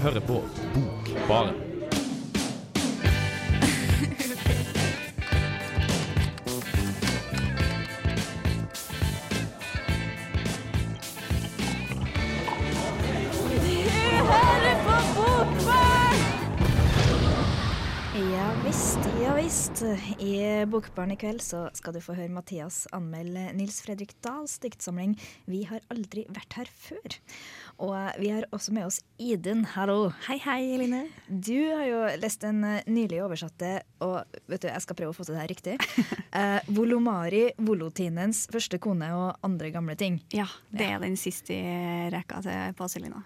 hører på Bokbaren. Ja visst, ja visst. I Bokbaren i kveld så skal du få høre Mathias anmelde Nils Fredrik Dahls diktsamling 'Vi har aldri vært her før'. Og vi har også med oss Idun. Hallo. Hei, hei, Eline. Du har jo lest den eh, nylig oversatte, og vet du, jeg skal prøve å få til det her riktig. Eh, Volomari Volotinens første kone og andre gamle ting. Ja, det er den siste i rekka til Påselina.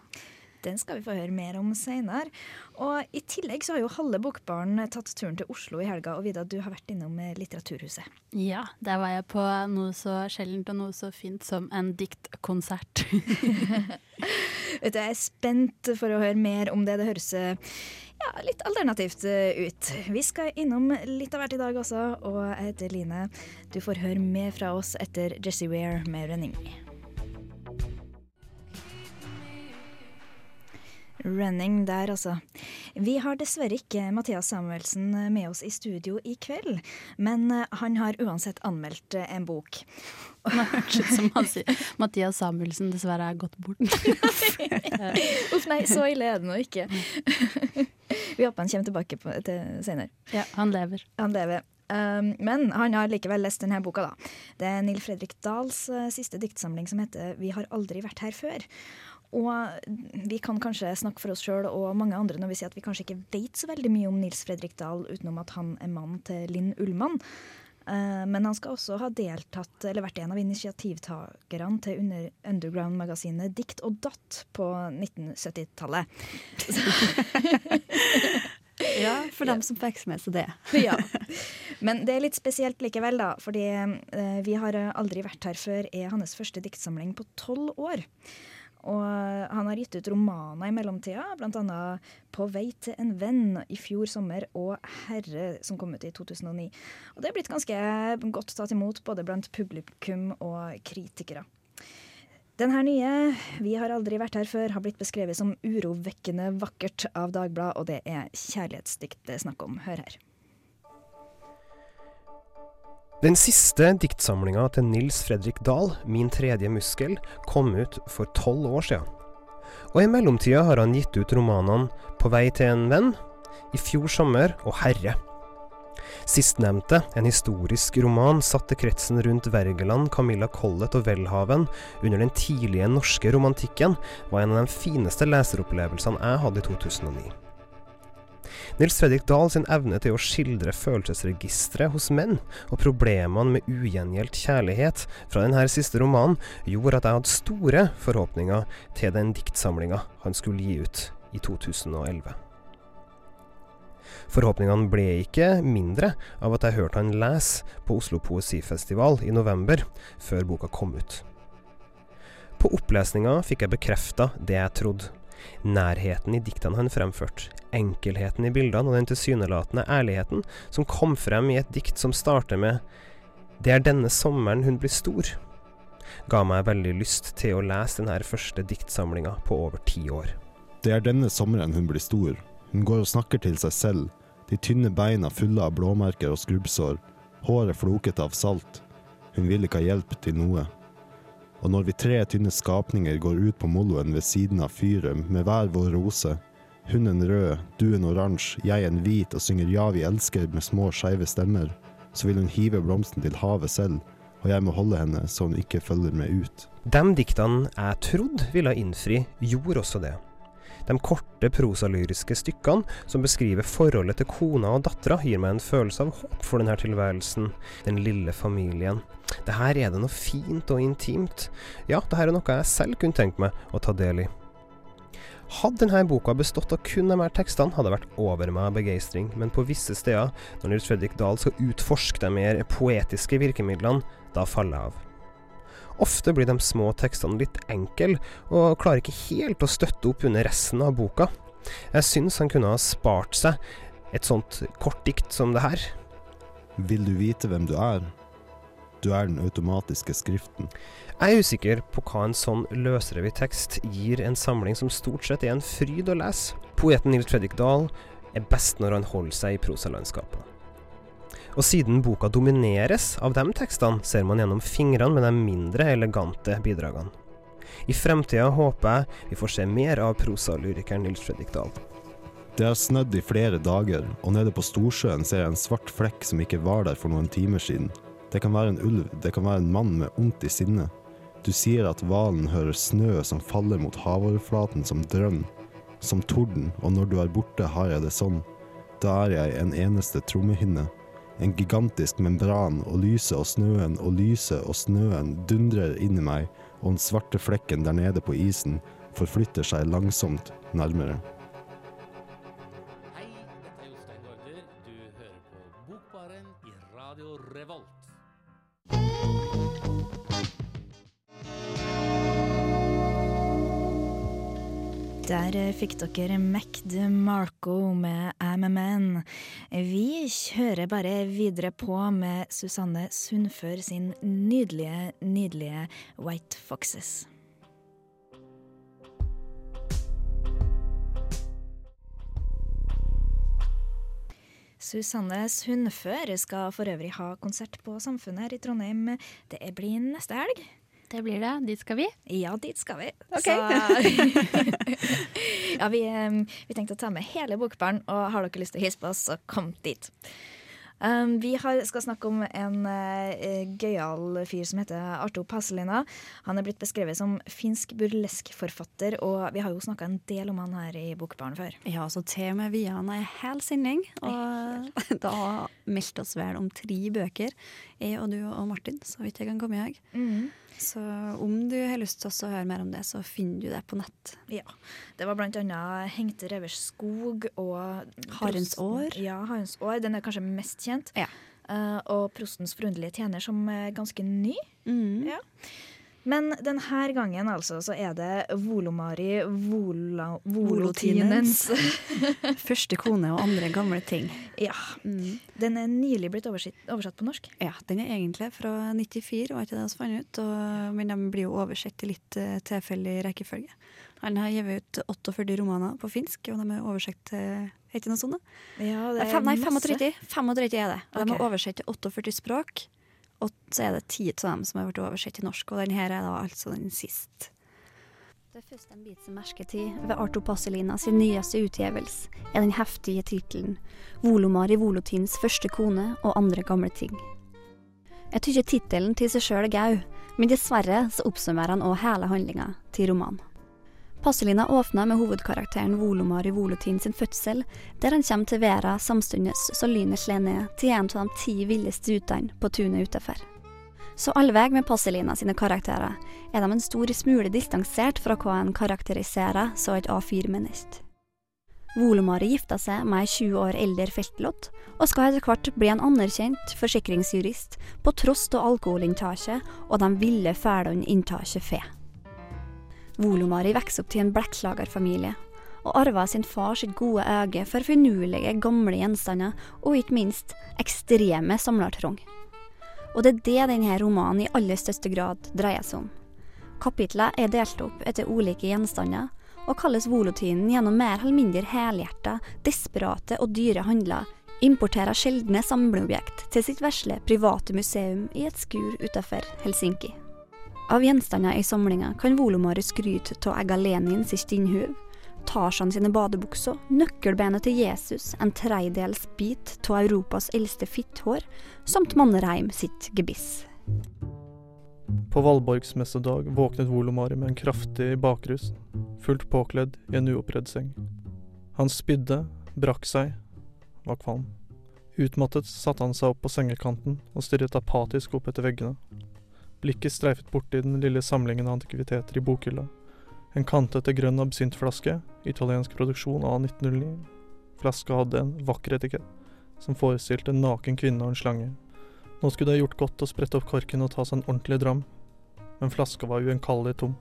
Den skal vi få høre mer om seinere. Og i tillegg så har jo halve Bokbaren tatt turen til Oslo i helga. Og Vida, du har vært innom eh, Litteraturhuset. Ja, der var jeg på noe så sjeldent og noe så fint som en diktkonsert. Vet du, Jeg er spent for å høre mer om det. Det høres eh, ja, litt alternativt eh, ut. Vi skal innom litt av hvert i dag også, og jeg heter Line. Du får høre mer fra oss etter Jesse Ware med 'Running'. Running der, altså. Vi har dessverre ikke Mathias Samuelsen med oss i studio i kveld, men eh, han har uansett anmeldt eh, en bok. Det hørtes ut som han sier Mathias Samuelsen dessverre er gått bort. Uff nei, så ille er det nå ikke. Vi håper han kommer tilbake på, til senere. Ja, han lever. Han lever. Um, men han har likevel lest denne boka, da. Det er Nil Fredrik Dahls uh, siste diktsamling som heter 'Vi har aldri vært her før'. Og vi kan kanskje snakke for oss sjøl og mange andre når vi sier at vi kanskje ikke vet så veldig mye om Nils Fredrik Dahl utenom at han er mannen til Linn Ullmann. Uh, men han skal også ha deltatt, eller vært en av initiativtakerne til under underground-magasinet Dikt og Datt på 1970-tallet. Ja, for dem som fikk med seg det. ja. Men det er litt spesielt likevel, da. Fordi eh, Vi har aldri vært her før er hans første diktsamling på tolv år. Og han har gitt ut romaner i mellomtida, bl.a. 'På vei til en venn' i fjor sommer og 'Herre', som kom ut i 2009. Og det er blitt ganske godt tatt imot både blant publikum og kritikere. Den her nye 'Vi har aldri vært her før' har blitt beskrevet som urovekkende vakkert av Dagbladet, og det er kjærlighetsdikt det er snakk om. Hør her. Den siste diktsamlinga til Nils Fredrik Dahl, 'Min tredje muskel', kom ut for tolv år siden. Og i mellomtida har han gitt ut romanene 'På vei til en venn', 'I fjor sommer' og 'Herre'. Sistnevnte, en historisk roman satt til kretsen rundt Wergeland, Camilla Collett og Welhaven under den tidlige norske romantikken, var en av de fineste leseropplevelsene jeg hadde i 2009. Nils Fredrik Dahl sin evne til å skildre følelsesregisteret hos menn, og problemene med ugjengjeldt kjærlighet fra denne siste romanen, gjorde at jeg hadde store forhåpninger til den diktsamlinga han skulle gi ut i 2011. Forhåpningene ble ikke mindre av at jeg hørte han lese på Oslo Poesifestival i november, før boka kom ut. På opplesninga fikk jeg bekrefta det jeg trodde. Nærheten i diktene han fremførte, enkelheten i bildene og den tilsynelatende ærligheten som kom frem i et dikt som starter med 'Det er denne sommeren hun blir stor', ga meg veldig lyst til å lese denne første diktsamlinga på over ti år. Det er denne sommeren hun blir stor. Hun går og snakker til seg selv, de tynne beina fulle av blåmerker og skrubbsår, håret floket av salt. Hun vil ikke ha hjelp til noe. Og når vi tre tynne skapninger går ut på moloen ved siden av fyret med hver vår rose, hun en rød, du en oransje, jeg en hvit og synger Ja, vi elsker med små skeive stemmer, så vil hun hive blomsten til havet selv, og jeg må holde henne så hun ikke følger med ut. De diktene jeg trodde ville innfri, gjorde også det. De korte prosalyriske stykkene som beskriver forholdet til kona og dattera, gir meg en følelse av håp for denne tilværelsen, den lille familien. Det her er det noe fint og intimt. Ja, det her er noe jeg selv kunne tenkt meg å ta del i. Hadde denne boka bestått av kun de her tekstene, hadde det vært over meg av begeistring, men på visse steder, når Nils Fredrik Dahl skal utforske de mer poetiske virkemidlene, da faller jeg av. Ofte blir de små tekstene litt enkle, og klarer ikke helt å støtte opp under resten av boka. Jeg syns han kunne ha spart seg et sånt kort dikt som det her. Vil du vite hvem du er? Du er den automatiske skriften. Jeg er usikker på hva en sånn løsrevet tekst gir en samling som stort sett er en fryd å lese. Poeten Nils Fredrik Dahl er best når han holder seg i prosalandskapet. Og siden boka domineres av de tekstene, ser man gjennom fingrene med de mindre elegante bidragene. I fremtida håper jeg vi får se mer av prosalyrikeren Nils Fredrik Dahl. Det har snødd i flere dager, og nede på Storsjøen ser jeg en svart flekk som ikke var der for noen timer siden. Det kan være en ulv, det kan være en mann med ondt i sinne. Du sier at hvalen hører snø som faller mot havoverflaten som drønn, som torden, og når du er borte har jeg det sånn. Da er jeg en eneste trommehinne. En gigantisk membran, og lyset og snøen og lyset og snøen dundrer inn i meg, og den svarte flekken der nede på isen forflytter seg langsomt nærmere. Der eh, fikk dere Mac DeMarco med I'm a Man. Vi kjører bare videre på med Susanne Sundfør sin nydelige, nydelige White Foxes. Susanne Sundfør skal for øvrig ha konsert på Samfunnet her i Trondheim. Det blir neste helg. Det blir det. Dit skal vi. Ja, dit skal vi. Ok. Så, ja, vi, vi tenkte å ta med hele Bokbaren, og har dere lyst til å hilse på oss, så kom dit. Um, vi har, skal snakke om en uh, gøyal fyr som heter Arto Paselina. Han er blitt beskrevet som finsk burleskforfatter, og vi har jo snakka en del om han her i Bokbaren før. Ja, så til og med via han er hel sinning, Og da meldte oss vel om tre bøker, jeg og du og Martin, så vidt jeg kan komme i hug. Så om du har lyst til å høre mer om det, så finner du det på nett. Ja. Det var annet Hengte revers skog og Harens år. Ja, Harens år. Den er kanskje mest kjent. Ja. Uh, og Prostens forunderlige tjener, som er ganske ny. Mm. Ja. Men denne gangen altså, så er det Volomari Vola, Volotinens. Første kone og andre gamle ting. ja. Mm. Den er nylig blitt oversatt, oversatt på norsk. Ja, den er egentlig fra 94, var ikke det vi fant ut. Og, men de blir jo oversett i litt uh, tilfeldig rekkefølge. Han har gitt ut 48 romaner på finsk, og de er oversett til Heter det noe sånt? da? Ja, Nei, fem, nei 35. 35 er det. Og De er oversett til 48 språk. Og så er det ti av dem som har blitt oversett til norsk, og denne er da altså den siste. Det første en biter seg merke til ved Arto Pasolina sin nyeste utgivelse, er den heftige tittelen 'Volomari Volotins første kone og andre gamle ting'. Jeg tykker tittelen til seg sjøl er gau, men dessverre så oppsummerer han òg hele handlinga til romanen. Pasolina åpner med hovedkarakteren Volomari Volotin sin fødsel, der han kommer til verden samtidig som lynet slår ned til en av de ti villeste stutene på tunet utenfor. Så allveg med Passelina sine karakterer er de en stor smule distansert fra hva en karakteriserer som et A4-menneske. Volomari gifta seg med ei 20 år eldre feltlott, og skal etter hvert bli en anerkjent forsikringsjurist, på tross av alkoholinntaket og de ville fælene inntaket får. Volomari vokser opp til en blekkslagerfamilie, og arver sin far sitt gode øye for finurlige, gamle gjenstander, og ikke minst ekstreme samlertrang. Og det er det denne romanen i aller største grad dreier seg om. Kapitlet er delt opp etter ulike gjenstander, og kalles volotinen gjennom mer eller mindre helhjerta, desperate og dyre handler, importerer sjeldne samleobjekt til sitt vesle private museum i et skur utenfor Helsinki. Av gjenstander i samlinga kan Volomare skryte av Egga Lenin sitt skinnhuv, Tarzan sine badebukser, nøkkelbenet til Jesus, en tredjedels bit av Europas eldste fitthår, samt Mannerheim sitt gebiss. På valborgsmessedag våknet Volomari med en kraftig bakrus, fullt påkledd i en uoppredd seng. Han spydde, brakk seg, var kvalm. Utmattet satte han seg opp på sengekanten og stirret apatisk opp etter veggene. Blikket streifet borti den lille samlingen av antikviteter i bokhylla. En kantete grønn absintflaske, italiensk produksjon av 1909. Flaska hadde en vakker etikett, som forestilte en naken kvinne og en slange. Nå skulle det ha gjort godt å sprette opp korken og ta seg en ordentlig dram, men flaska var ugjenkallelig tom.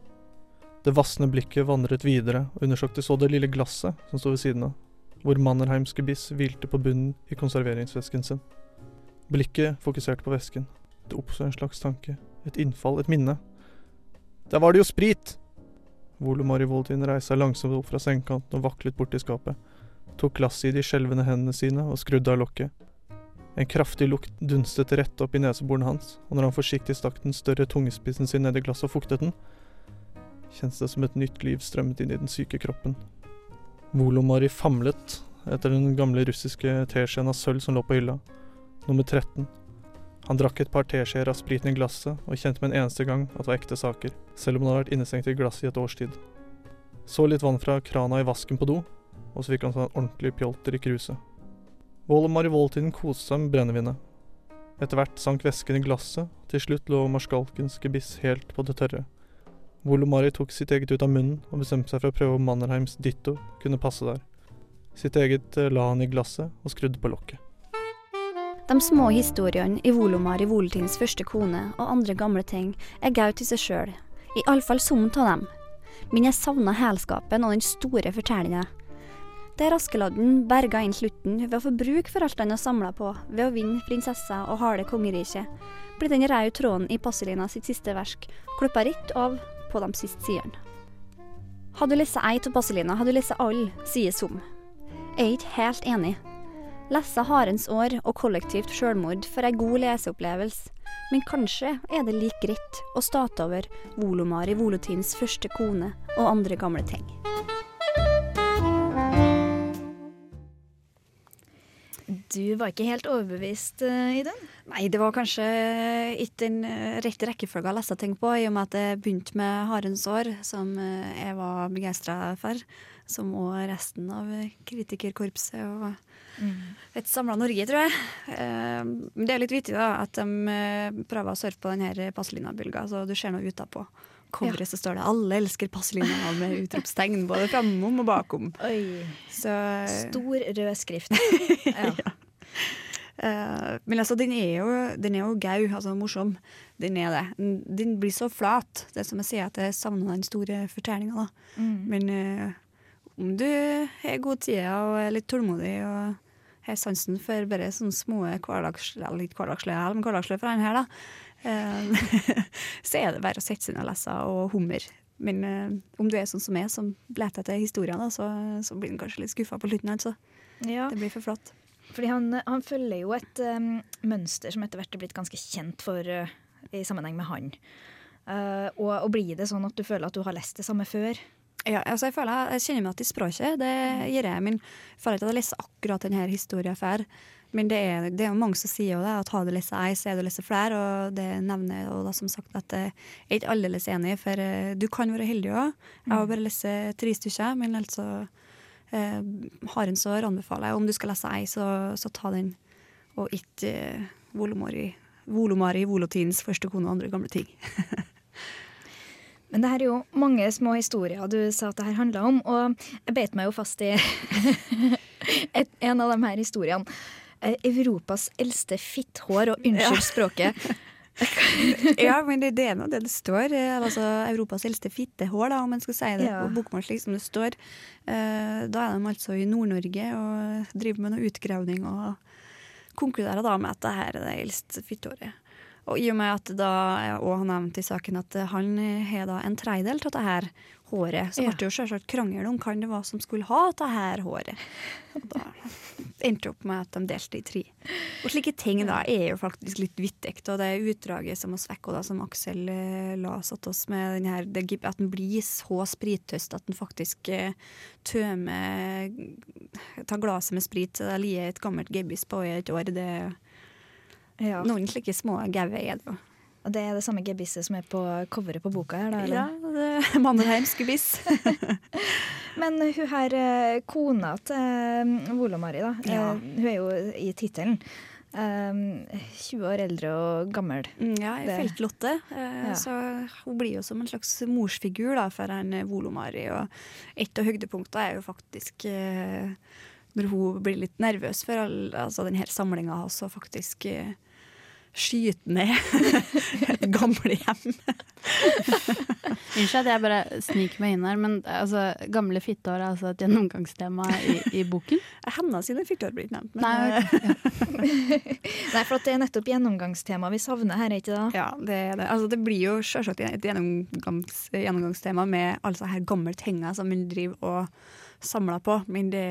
Det vassende blikket vandret videre og undersøkte så det lille glasset som sto ved siden av, hvor Mannerheims gebiss hvilte på bunnen i konserveringsvesken sin. Blikket fokuserte på vesken. Det oppsto en slags tanke, et innfall, et minne. Der var det jo sprit! Volumari Voltin seg langsomt opp fra sengekanten og vaklet bort til skapet. Tok glasset i de skjelvende hendene sine og skrudde av lokket. En kraftig lukt dunstet rett opp i neseborene hans, og når han forsiktig stakk den større tungespissen sin ned i glasset og fuktet den, kjentes det som et nytt liv strømmet inn i den syke kroppen. Volomari famlet etter den gamle russiske teskjeen av sølv som lå på hylla, nummer 13. Han drakk et par teskjeer av spriten i glasset, og kjente med en eneste gang at det var ekte saker, selv om han hadde vært innestengt i glasset i et års tid. Så litt vann fra krana i vasken på do, og så fikk han seg en ordentlig pjolter i kruset. Volomar og Voltiden koste seg med brennevinet. Etter hvert sank væsken i glasset, til slutt lå marskalkens gebiss helt på det tørre. Volomari tok sitt eget ut av munnen og bestemte seg for å prøve om Mannerheims ditto kunne passe der. Sitt eget eh, la han i glasset og skrudde på lokket. De små historiene i Volomar i Voletins første kone og andre gamle ting er gaut i seg sjøl, iallfall som av dem. Men jeg savna helskapen og den store fortellinga. Der Askeladden berga inn slutten ved å få bruk for alt han har samla på, ved å vinne prinsessa og harde kongeriket, blir den røde tråden i Passelina sitt siste verk klippa rett av på de siste sidene. Har du lest ei av Passelina, har du lest alle, sier Som. Jeg er ikke helt enig. Lese Harens år og kollektivt sjølmord for ei god leseopplevelse, men kanskje er det like greit å starte over Volomari i Volotins første kone og andre gamle ting. Du var ikke helt overbevist, uh, den? Nei, det var kanskje ikke den eh, rette rekkefølgen å lese ting på, i og med at det begynte med Harens år, som eh, jeg var begeistra for. Som òg resten av kritikerkorpset og. Et samla Norge, tror jeg. Men det er litt vittig da, at de prøver å surfe på denne Passelina-bølga, så du ser noe utapå coveret ja. så står det 'Alle elsker Passelina' med utropstegn både framom og bakom. Oi. Så, Stor rød skrift. ja. ja. Uh, men altså, den er jo, den er jo gau, altså morsom. Den er det. Den blir så flat. Det er som jeg sier, at jeg savner den store fortellinga, da. Mm. Men uh, om du har god tid og er litt tålmodig og har sansen for bare sånne små hverdagslige, litt hverdagslige, men hverdagslige for han her, da, Eh, så er det bare å sette seg ned og lese og hummer. Men uh, om du er sånn som meg, som leter etter historier, da, så, så, blir han kanskje litt skuffa på slutten. Altså. Ja. Det blir for flott. Fordi han, han følger jo et um, mønster som etter hvert er blitt ganske kjent for uh, i sammenheng med han. Uh, og, og, blir det sånn at du føler at du har lest det samme før? Ja, altså jeg, føler, jeg kjenner meg igjen i språket, det jeg. Men jeg føler ikke at jeg leser akkurat denne historien før. Men det er, det er mange som sier jo det, at har du lest ei, så er du lest flere. Og det nevner jeg da som sagt at jeg er ikke aldeles enig, for uh, du kan være heldig òg. Jeg har mm. bare lest tre stykker, men altså eh, har en så anbefaler jeg om du skal lese ei, så, så ta den, og ikke eh, Volomari, Volomari Volotins første kone og andre gamle ting. Men det her er jo mange små historier du sa at det her handla om, og jeg beit meg jo fast i et, en av de her historiene. Eh, Europas eldste fitthår, og unnskyld ja. språket. ja, men det, det er nå det det står. Eh, altså Europas eldste fittehår, da, om en skal si det ja. på bokmål slik som det står. Uh, da er de altså i Nord-Norge og driver med noe utgravning og konkluderer da med at det her er det eldste fittehåret. Og i og med at da, og han nevnte i saken at han har da en tredjedel av det her håret, så ble det jo selvsagt krangel om hvem det var som skulle ha det her håret. Og da endte det opp med at de delte i tre. Og slike ting da er jo faktisk litt vittig. Og det utdraget som oss da som Aksel eh, la satt oss med, den her, at den blir så sprittøst at den faktisk eh, tømmer Tar glasset med sprit. Det ligger et gammelt gebiss på i et år. det er ja. Noen slike små gaue er det jo. Og det er det samme gebisset som er på coveret på boka her, da? Eller? Ja, det er Mannerheims gebiss. Men hun her, eh, kona til eh, Volomari, da, ja. Eh, hun er jo i tittelen. Um, 20 år eldre og gammel. Mm, ja, i feltlotte. Ja. Så hun blir jo som en slags morsfigur da, for en Volomari. Og et av høydepunktene er jo faktisk uh, når hun blir litt nervøs for all, altså denne samlinga og faktisk uh, skyte ned et gamlehjem. Unnskyld at jeg bare sniker meg inn her, men altså, gamle fitteår er altså et gjennomgangstema i, i boken? Hennes sine fitteår blir ikke nevnt. Men, Nei, eh, Nei, for at det er nettopp gjennomgangstema vi savner her, er ikke det? ja, det er det. Altså, det blir jo selvsagt et gjennomgangs, gjennomgangstema med alle disse her gamle tinga som hun driver og samler på. Men det,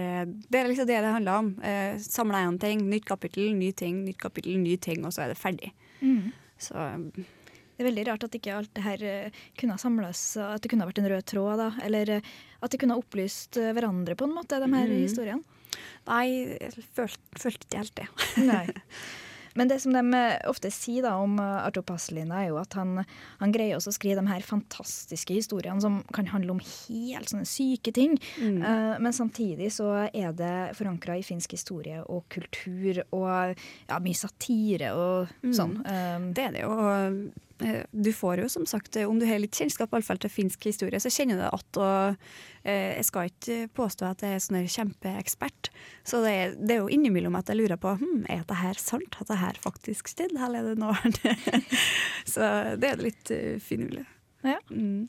det er liksom det det handler om. Eh, Samla én ting, nytt kapittel, ny ting, nytt kapittel, ny ting, og så er det ferdig. Mm. Så um, Det er veldig rart at ikke alt det her eh, kunne ha samles, at det kunne ha vært en rød tråd, da. Eller eh, at de kunne ha opplyst eh, hverandre på en måte, de her mm. historiene. nei, jeg følte, følte ikke helt det. Nei. Men det som de eh, ofte sier da om Arto Paselina, er jo at han, han greier også å skrive de her fantastiske historiene som kan handle om helt sånne syke ting. Mm. Uh, men samtidig så er det forankra i finsk historie og kultur og ja, mye satire og Mm. sånn. Um, Det er det jo. Eh, Du får jo som sagt, eh, om du har litt kjennskap i alle fall til finsk historie, så kjenner du att. Og eh, jeg skal ikke påstå at jeg er sånn kjempeekspert, så det er, det er jo innimellom at jeg lurer på hm, er dette her sant, at det her faktisk skjedd, eller er det noe Så det er litt uh, finurlig. Ja. Mm.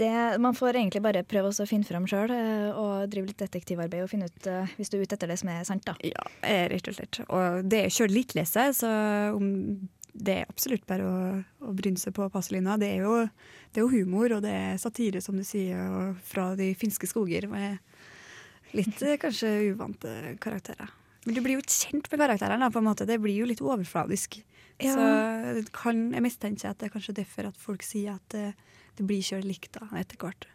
det, man får egentlig bare prøve å finne fram sjøl og drive litt detektivarbeid og finne ut hvis du er ute etter det som er sant. da. Ja, rett og slett. Og det er sjøl litt lese, så om det er absolutt bare å, å bryne seg på Paselina. Det er, jo, det er jo humor, og det er satire, som du sier, fra de finske skoger. Med litt eh, kanskje uvante karakterer. Men du blir jo kjent med karakterene, på en måte. Det blir jo litt overfladisk. Ja. Så det kan, jeg mistenker at det er kanskje derfor at folk sier at det, det blir ikke likt da, etter hvert.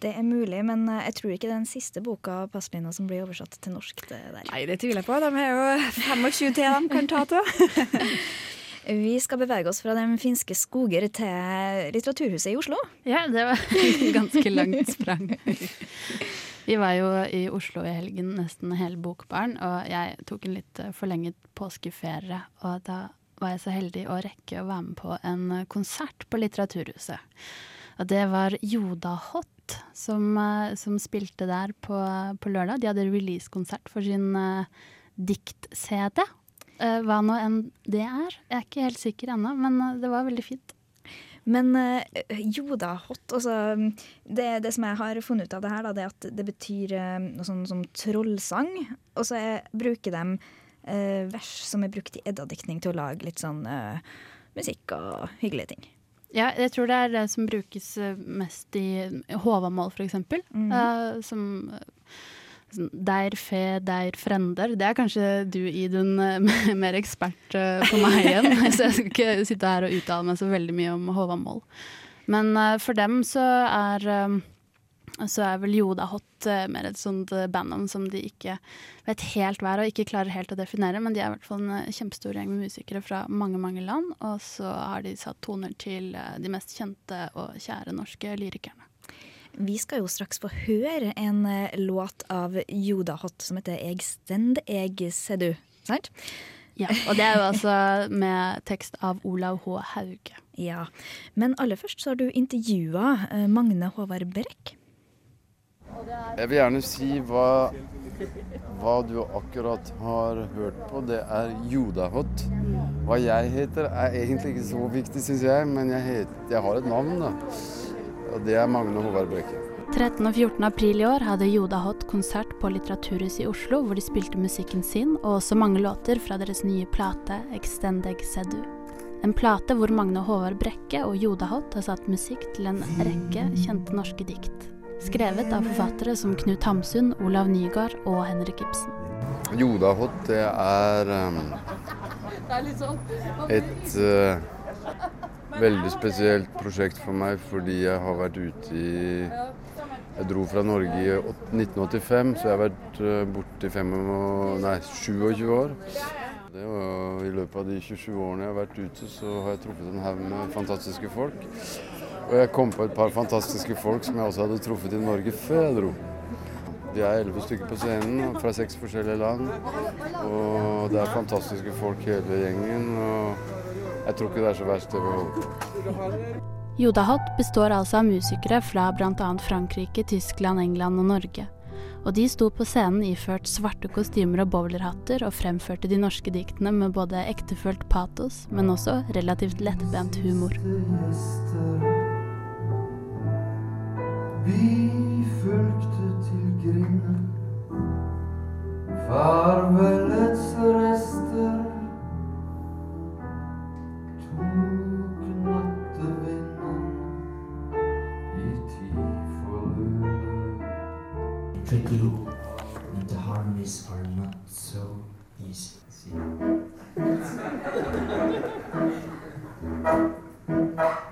Det er mulig, men eh, jeg tror ikke det er den siste boka av Pasolina som blir oversatt til norsk. Nei, det tviler jeg på. De er jo 25 til de kan ta til. Vi skal bevege oss fra de finske skoger til Litteraturhuset i Oslo. Ja, det var ganske langt sprang. Vi var jo i Oslo i helgen, nesten hele bokbaren, og jeg tok en litt eh, forlenget påskeferie. Og da var jeg så heldig å rekke å være med på en eh, konsert på Litteraturhuset. Og det var Joda Hot som, eh, som spilte der på, på lørdag. De hadde releasekonsert for sin uh, dikt-CD. Eh, hva nå enn det er. Jeg er ikke helt sikker ennå, men eh, det var veldig fint. Men eh, jo da, hot. Altså, det, det som jeg har funnet ut av det her, da, det er at det betyr noe sånn som trollsang. Og så er- bruker de eh, vers som er brukt i eddadiktning til å lage litt sånn eh, musikk og hyggelige ting. Ja, jeg tror det er det som brukes mest i Håvamål, for eksempel. Mhm. Eh, som Deir fe, deir frender. Det er kanskje du, Idun, eh, mer ekspert eh, på meg igjen. så jeg skal ikke sitte her og uttale meg så veldig mye om Håvamål. Men eh, for dem så er så er vel Joda Hot mer et sånt bandnavn som de ikke vet helt hva er og ikke klarer helt å definere, men de er i hvert fall en kjempestor gjeng med musikere fra mange, mange land. Og så har de satt toner til de mest kjente og kjære norske lyrikerne. Vi skal jo straks få høre en eh, låt av Joda Hot som heter 'Eg stend, eg sedu'. Sant? Ja, og det er jo altså med tekst av Olav H. Hauge. Ja. Men aller først så har du intervjua eh, Magne Håvard Brekk. Jeg vil gjerne si hva, hva du akkurat har hørt på. Det er Jodahot. Hva jeg heter er egentlig ikke så viktig, syns jeg, men jeg, heter, jeg har et navn, da. Og det er Magne Håvard Brekke. 13. og 14. april i år hadde Joda Hot konsert på Litteraturhuset i Oslo, hvor de spilte musikken sin, og også mange låter fra deres nye plate 'Extendeg Sedu'. En plate hvor Magne Håvard Brekke og Joda Hot har satt musikk til en rekke kjente norske dikt. Skrevet av forfattere som Knut Hamsun, Olav Nygaard og Henrik Ibsen. Joda Hot, det er um, et uh, veldig spesielt prosjekt for meg fordi jeg har vært ute i Jeg dro fra Norge i 1985, så jeg har vært uh, borte i fem og, nei, 27 år. Det var, I løpet av de 27 årene jeg har vært ute, så har jeg truffet en haug med fantastiske folk. Og jeg kom på et par fantastiske folk som jeg også hadde truffet i Norge før jeg dro. Vi er elleve stykker på scenen fra seks forskjellige land. Og det er fantastiske folk hele gjengen. Og jeg tror ikke det er så verst det vi håper. Joda Hot består altså av musikere fra bl.a. Frankrike, Tyskland, England og Norge. Og de sto på scenen iført svarte kostymer og bowlerhatter og fremførte de norske diktene med både ektefølt patos, men også relativt lettbent humor. Vi fulgte til grinden. Farvelets rester tricky and the harmonies are not so easy. See?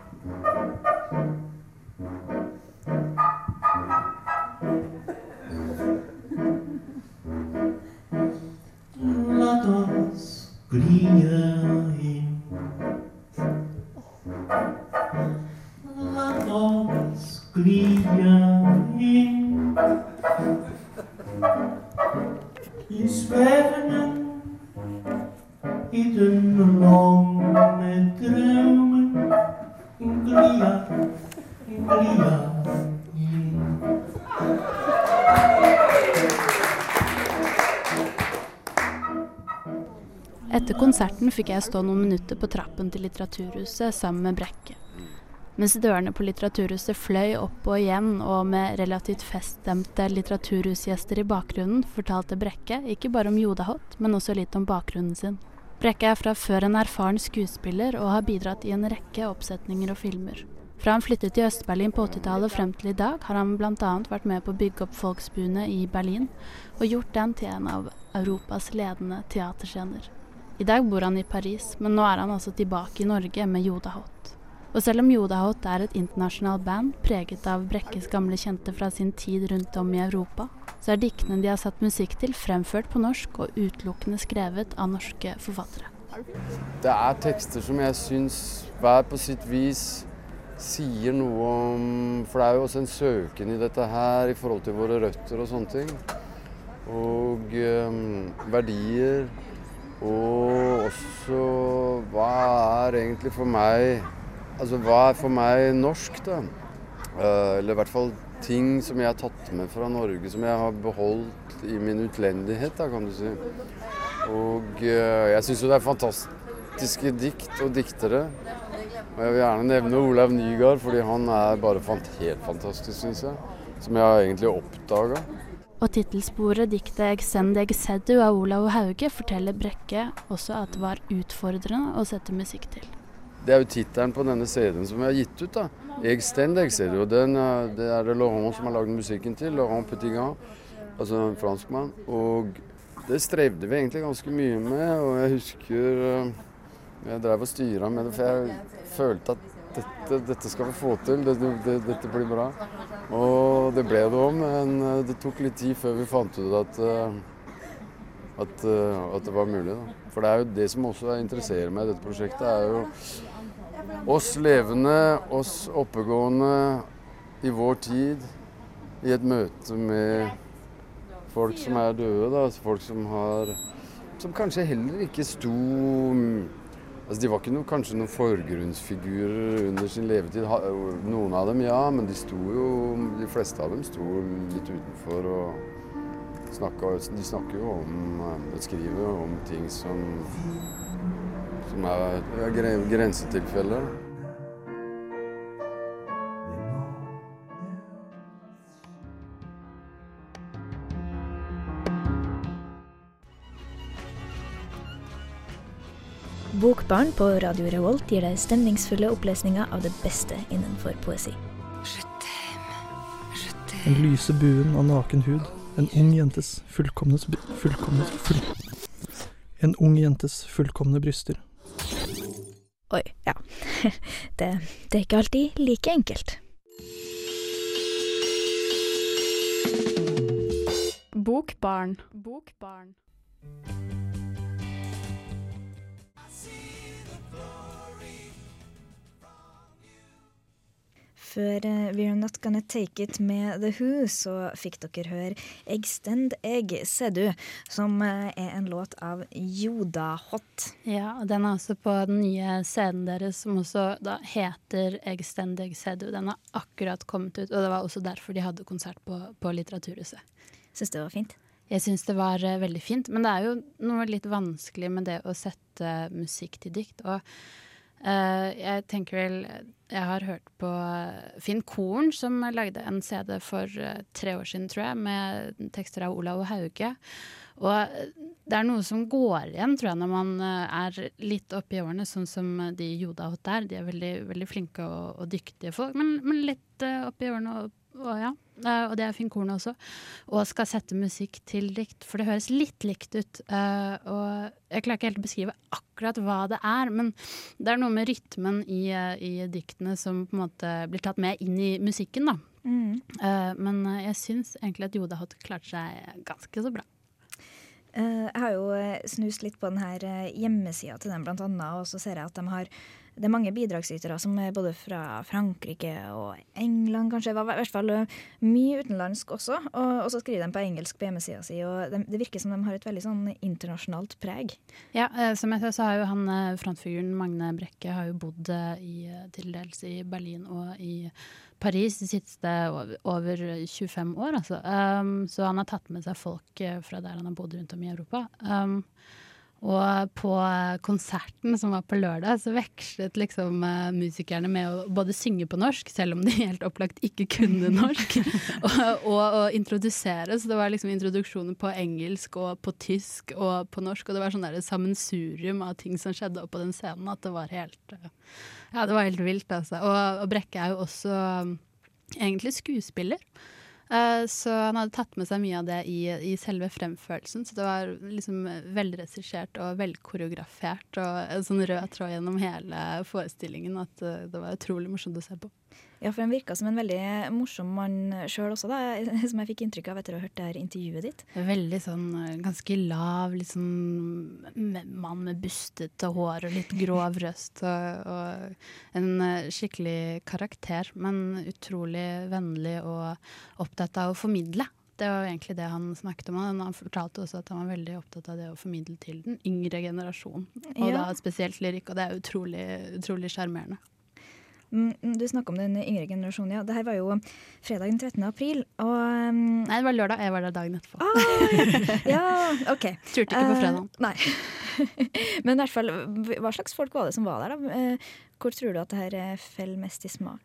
fikk jeg stå noen minutter på trappen til Litteraturhuset sammen med Brekke. Mens dørene på Litteraturhuset fløy opp og igjen, og med relativt feststemte litteraturhusgjester i bakgrunnen, fortalte Brekke ikke bare om Jodahot, men også litt om bakgrunnen sin. Brekke er fra før en erfaren skuespiller og har bidratt i en rekke oppsetninger og filmer. Fra han flyttet til Øst-Berlin på 80-tallet frem til i dag, har han bl.a. vært med på å bygge opp Folksbuene i Berlin, og gjort den til en av Europas ledende teaterscener. I dag bor han i Paris, men nå er han altså tilbake i Norge med Jodahot. Og selv om Jodahot er et internasjonalt band preget av Brekkes gamle kjente fra sin tid rundt om i Europa, så er diktene de har satt musikk til, fremført på norsk og utelukkende skrevet av norske forfattere. Det er tekster som jeg syns hver på sitt vis sier noe om For det er jo også en søken i dette her i forhold til våre røtter og sånne ting. Og um, verdier. Og også hva er egentlig for meg Altså hva er for meg norsk, da? Eh, eller i hvert fall ting som jeg har tatt med fra Norge, som jeg har beholdt i min utlendighet, da, kan du si. Og eh, jeg syns jo det er fantastiske dikt og diktere. Og jeg vil gjerne nevne Olav Nygaard, fordi han er bare helt fantastisk, syns jeg. Som jeg har egentlig oppdaga. Og tittelsporet diktet 'Eg send eg seddu' av Olav Hauge forteller Brekke også at det var utfordrende å sette musikk til. Det er jo tittelen på denne CD-en som vi har gitt ut. da. 'Eg stend, jeg seddu'. den, eh, det er det Laurent som har lagd musikken til. Laurent Petitgan, altså en franskmann. Og det strevde vi egentlig ganske mye med. Og jeg husker eh, jeg drev og styra med det, for jeg følte at dette, dette skal vi få til. Dette, det, dette blir bra. Og det ble det òg, men eh, det tok litt tid før vi fant ut at eh, at, eh, at det var mulig. Da. For det er jo det som også interesserer meg i dette prosjektet, er jo oss levende, oss oppegående i vår tid, i et møte med folk som er døde, da. Folk som har Som kanskje heller ikke sto Altså, De var ikke noe, kanskje noen forgrunnsfigurer under sin levetid. Noen av dem, ja, men de jo De fleste av dem sto litt utenfor og snakka De snakker jo om eh, Skriver om ting som som er grensetilfeller. Bokbarn på Radio Revolt gir deg stemningsfulle opplesninger av det beste innenfor poesi. Den lyse buen av naken hud. En ung jentes fullkomne sp- fullkomne full... En ung jentes fullkomne bryster. Oi, ja. Det, det er ikke alltid like enkelt. Bokbarn. Bokbarn. Før eh, We're Not Gonna Take It med The Who, så fikk dere høre Extend Egg Sedu, som eh, er en låt av Joda Hot. Ja, og den er også på den nye CD-en deres, som også da heter Extend du» Den har akkurat kommet ut, og det var også derfor de hadde konsert på, på Litteraturhuset. Syns det var fint? Jeg syns det var eh, veldig fint, men det er jo noe litt vanskelig med det å sette musikk til dikt. Og Eh, jeg tenker vel Jeg har hørt på Finn Korn, som lagde en CD for uh, tre år siden, tror jeg, med tekster av Olav Hauge. Og eh, det er noe som går igjen, tror jeg, når man eh, er litt oppe årene, sånn som de Joda Hot er. De er veldig, veldig flinke og, og dyktige folk, men, men litt uh, oppe årene og, og ja. Og det er Finn Korn også. Og skal sette musikk til dikt, for det høres litt likt ut. eh, og jeg klarer ikke helt å beskrive akkurat hva det er, men det er noe med rytmen i, eh, i diktene som på en måte blir tatt med inn i musikken, da. Mm. Eh, men jeg syns egentlig at Joda Hot klarte seg ganske så bra. Jeg har jo snust litt på denne her hjemmesida til dem, blant annet, og så ser jeg at de har det er mange bidragsytere som er både fra Frankrike og England, kanskje. I hvert fall mye utenlandsk også. Og, og så skriver de på engelsk på hjemmesida si, og de, det virker som de har et veldig sånn internasjonalt preg. Ja, eh, som jeg sa, så har jo han frontfiguren Magne Brekke har jo bodd i, til dels i Berlin og i Paris de siste over, over 25 år, altså. Um, så han har tatt med seg folk fra der han har bodd rundt om i Europa. Um, og på konserten som var på lørdag, så vekslet liksom eh, musikerne med å både synge på norsk, selv om de helt opplagt ikke kunne norsk, og, og, og introdusere. Så det var liksom introduksjoner på engelsk og på tysk og på norsk, og det var sånn der sammensurium av ting som skjedde oppå den scenen, at det var helt eh, Ja, det var helt vilt, altså. Og, og Brekke er jo også um, egentlig skuespiller. Eh, så han hadde tatt med seg mye av det i, i selve fremførelsen. Så det var liksom velregissert og velkoreografert og en sånn rød tråd gjennom hele forestillingen at eh, det var utrolig morsomt å se på. Ja, for han virka som en veldig morsom mann sjøl også, da, som jeg fikk inntrykk av etter å ha hørt det her intervjuet ditt. Veldig sånn eh, ganske lav, litt sånn mann med bustete hår og litt grov røst. Og, og en eh, skikkelig karakter, men utrolig vennlig og opptatt av å formidle. Det var egentlig det han snakket om. Han fortalte også at han var veldig opptatt av det å formidle til den yngre generasjonen. Og Ja. da spesielt lyrikk, og det er utrolig sjarmerende. Mm, Du snakker om den yngre generasjonen, ja. Det her var jo fredag den 13. april, og um, Nei, det var lørdag. Jeg var der dagen etterpå. Ah, ja, OK. Turte ikke på fredag. fredag. nei. Men i hvert fall, hva slags folk var det som var der, da? Eh, Hvor tror du at det her eh, faller mest i smak?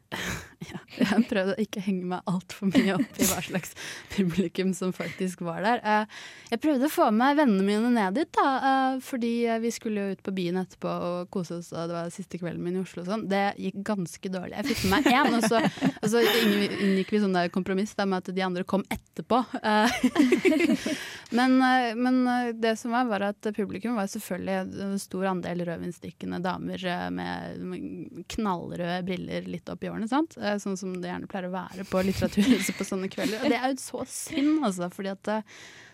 Jeg prøvde å ikke henge meg altfor mye opp i hva slags publikum som faktisk var der. Eh, Jeg prøvde å få med vennene mine ned dit, da, eh, fordi vi skulle jo ut på byen etterpå og kose oss, og det var siste kvelden min i Oslo og sånn. Det gikk ganske dårlig. Jeg fikk med meg én, og så, og så inngikk vi sånn der kompromiss da, med at de andre kom etterpå. Men, men det som var, var at publikum var selvfølgelig en stor andel rødvinsdrikkende damer med knallrøde briller litt opp i årene, sant? Eh, sånn som det gjerne pleier å være på Litteraturhuset på sånne kvelder. Og det er jo så synd, altså, fordi at det,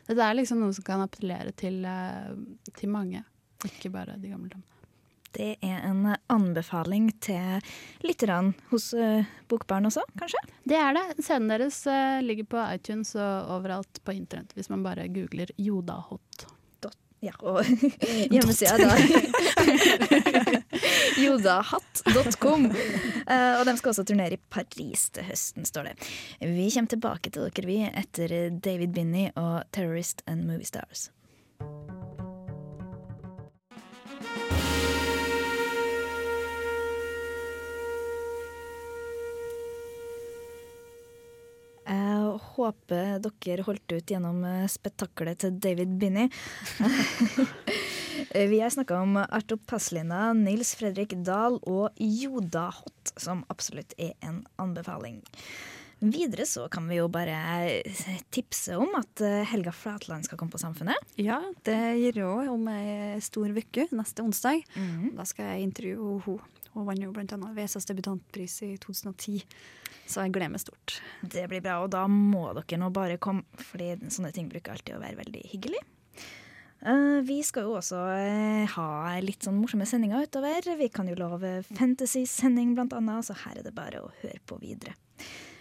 det er liksom noe som kan appellere til, eh, til mange, ikke bare de gamle damene. Det er en anbefaling til lytterne hos uh, Bokbarn også, kanskje? Det er det. Scenen deres uh, ligger på iTunes og overalt på internett hvis man bare googler Jodahot. Ja, og hjemmesida da jodahatt.com. Eh, og de skal også turnere i Paris til høsten, står det. Vi kommer tilbake til dere, vi, etter David Binney og Terrorist and Movie Stars. Jeg håper dere holdt ut gjennom eh, spetakkelet til David Binney. Vi har snakka om Arto Paslina, Nils Fredrik Dahl og Joda Hot, som absolutt er en anbefaling. Videre så kan vi jo bare tipse om at eh, Helga Flatland skal komme på Samfunnet. Ja, det gir òg om ei stor uke, neste onsdag. Mhm. Da skal jeg intervjue henne. Hun vant jo annet VSAs debutantpris i 2010, så jeg gleder meg stort. Det blir bra, og da må dere nå bare komme, fordi sånne ting bruker alltid å være veldig hyggelig. Eh, vi skal jo også eh, ha litt sånn morsomme sendinger utover. Vi kan jo love fantasy-sending blant annet, så her er det bare å høre på videre.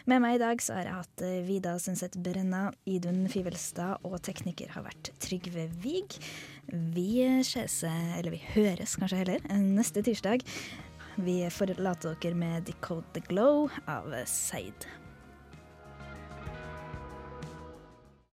Med meg i dag så har jeg hatt eh, Vida Sundset Brenna, Idun Fivelstad og tekniker har vært Trygve Vig. Vi ses, eller vi høres kanskje heller, neste tirsdag. Vi forlater dere med Decode the Glow av Seid.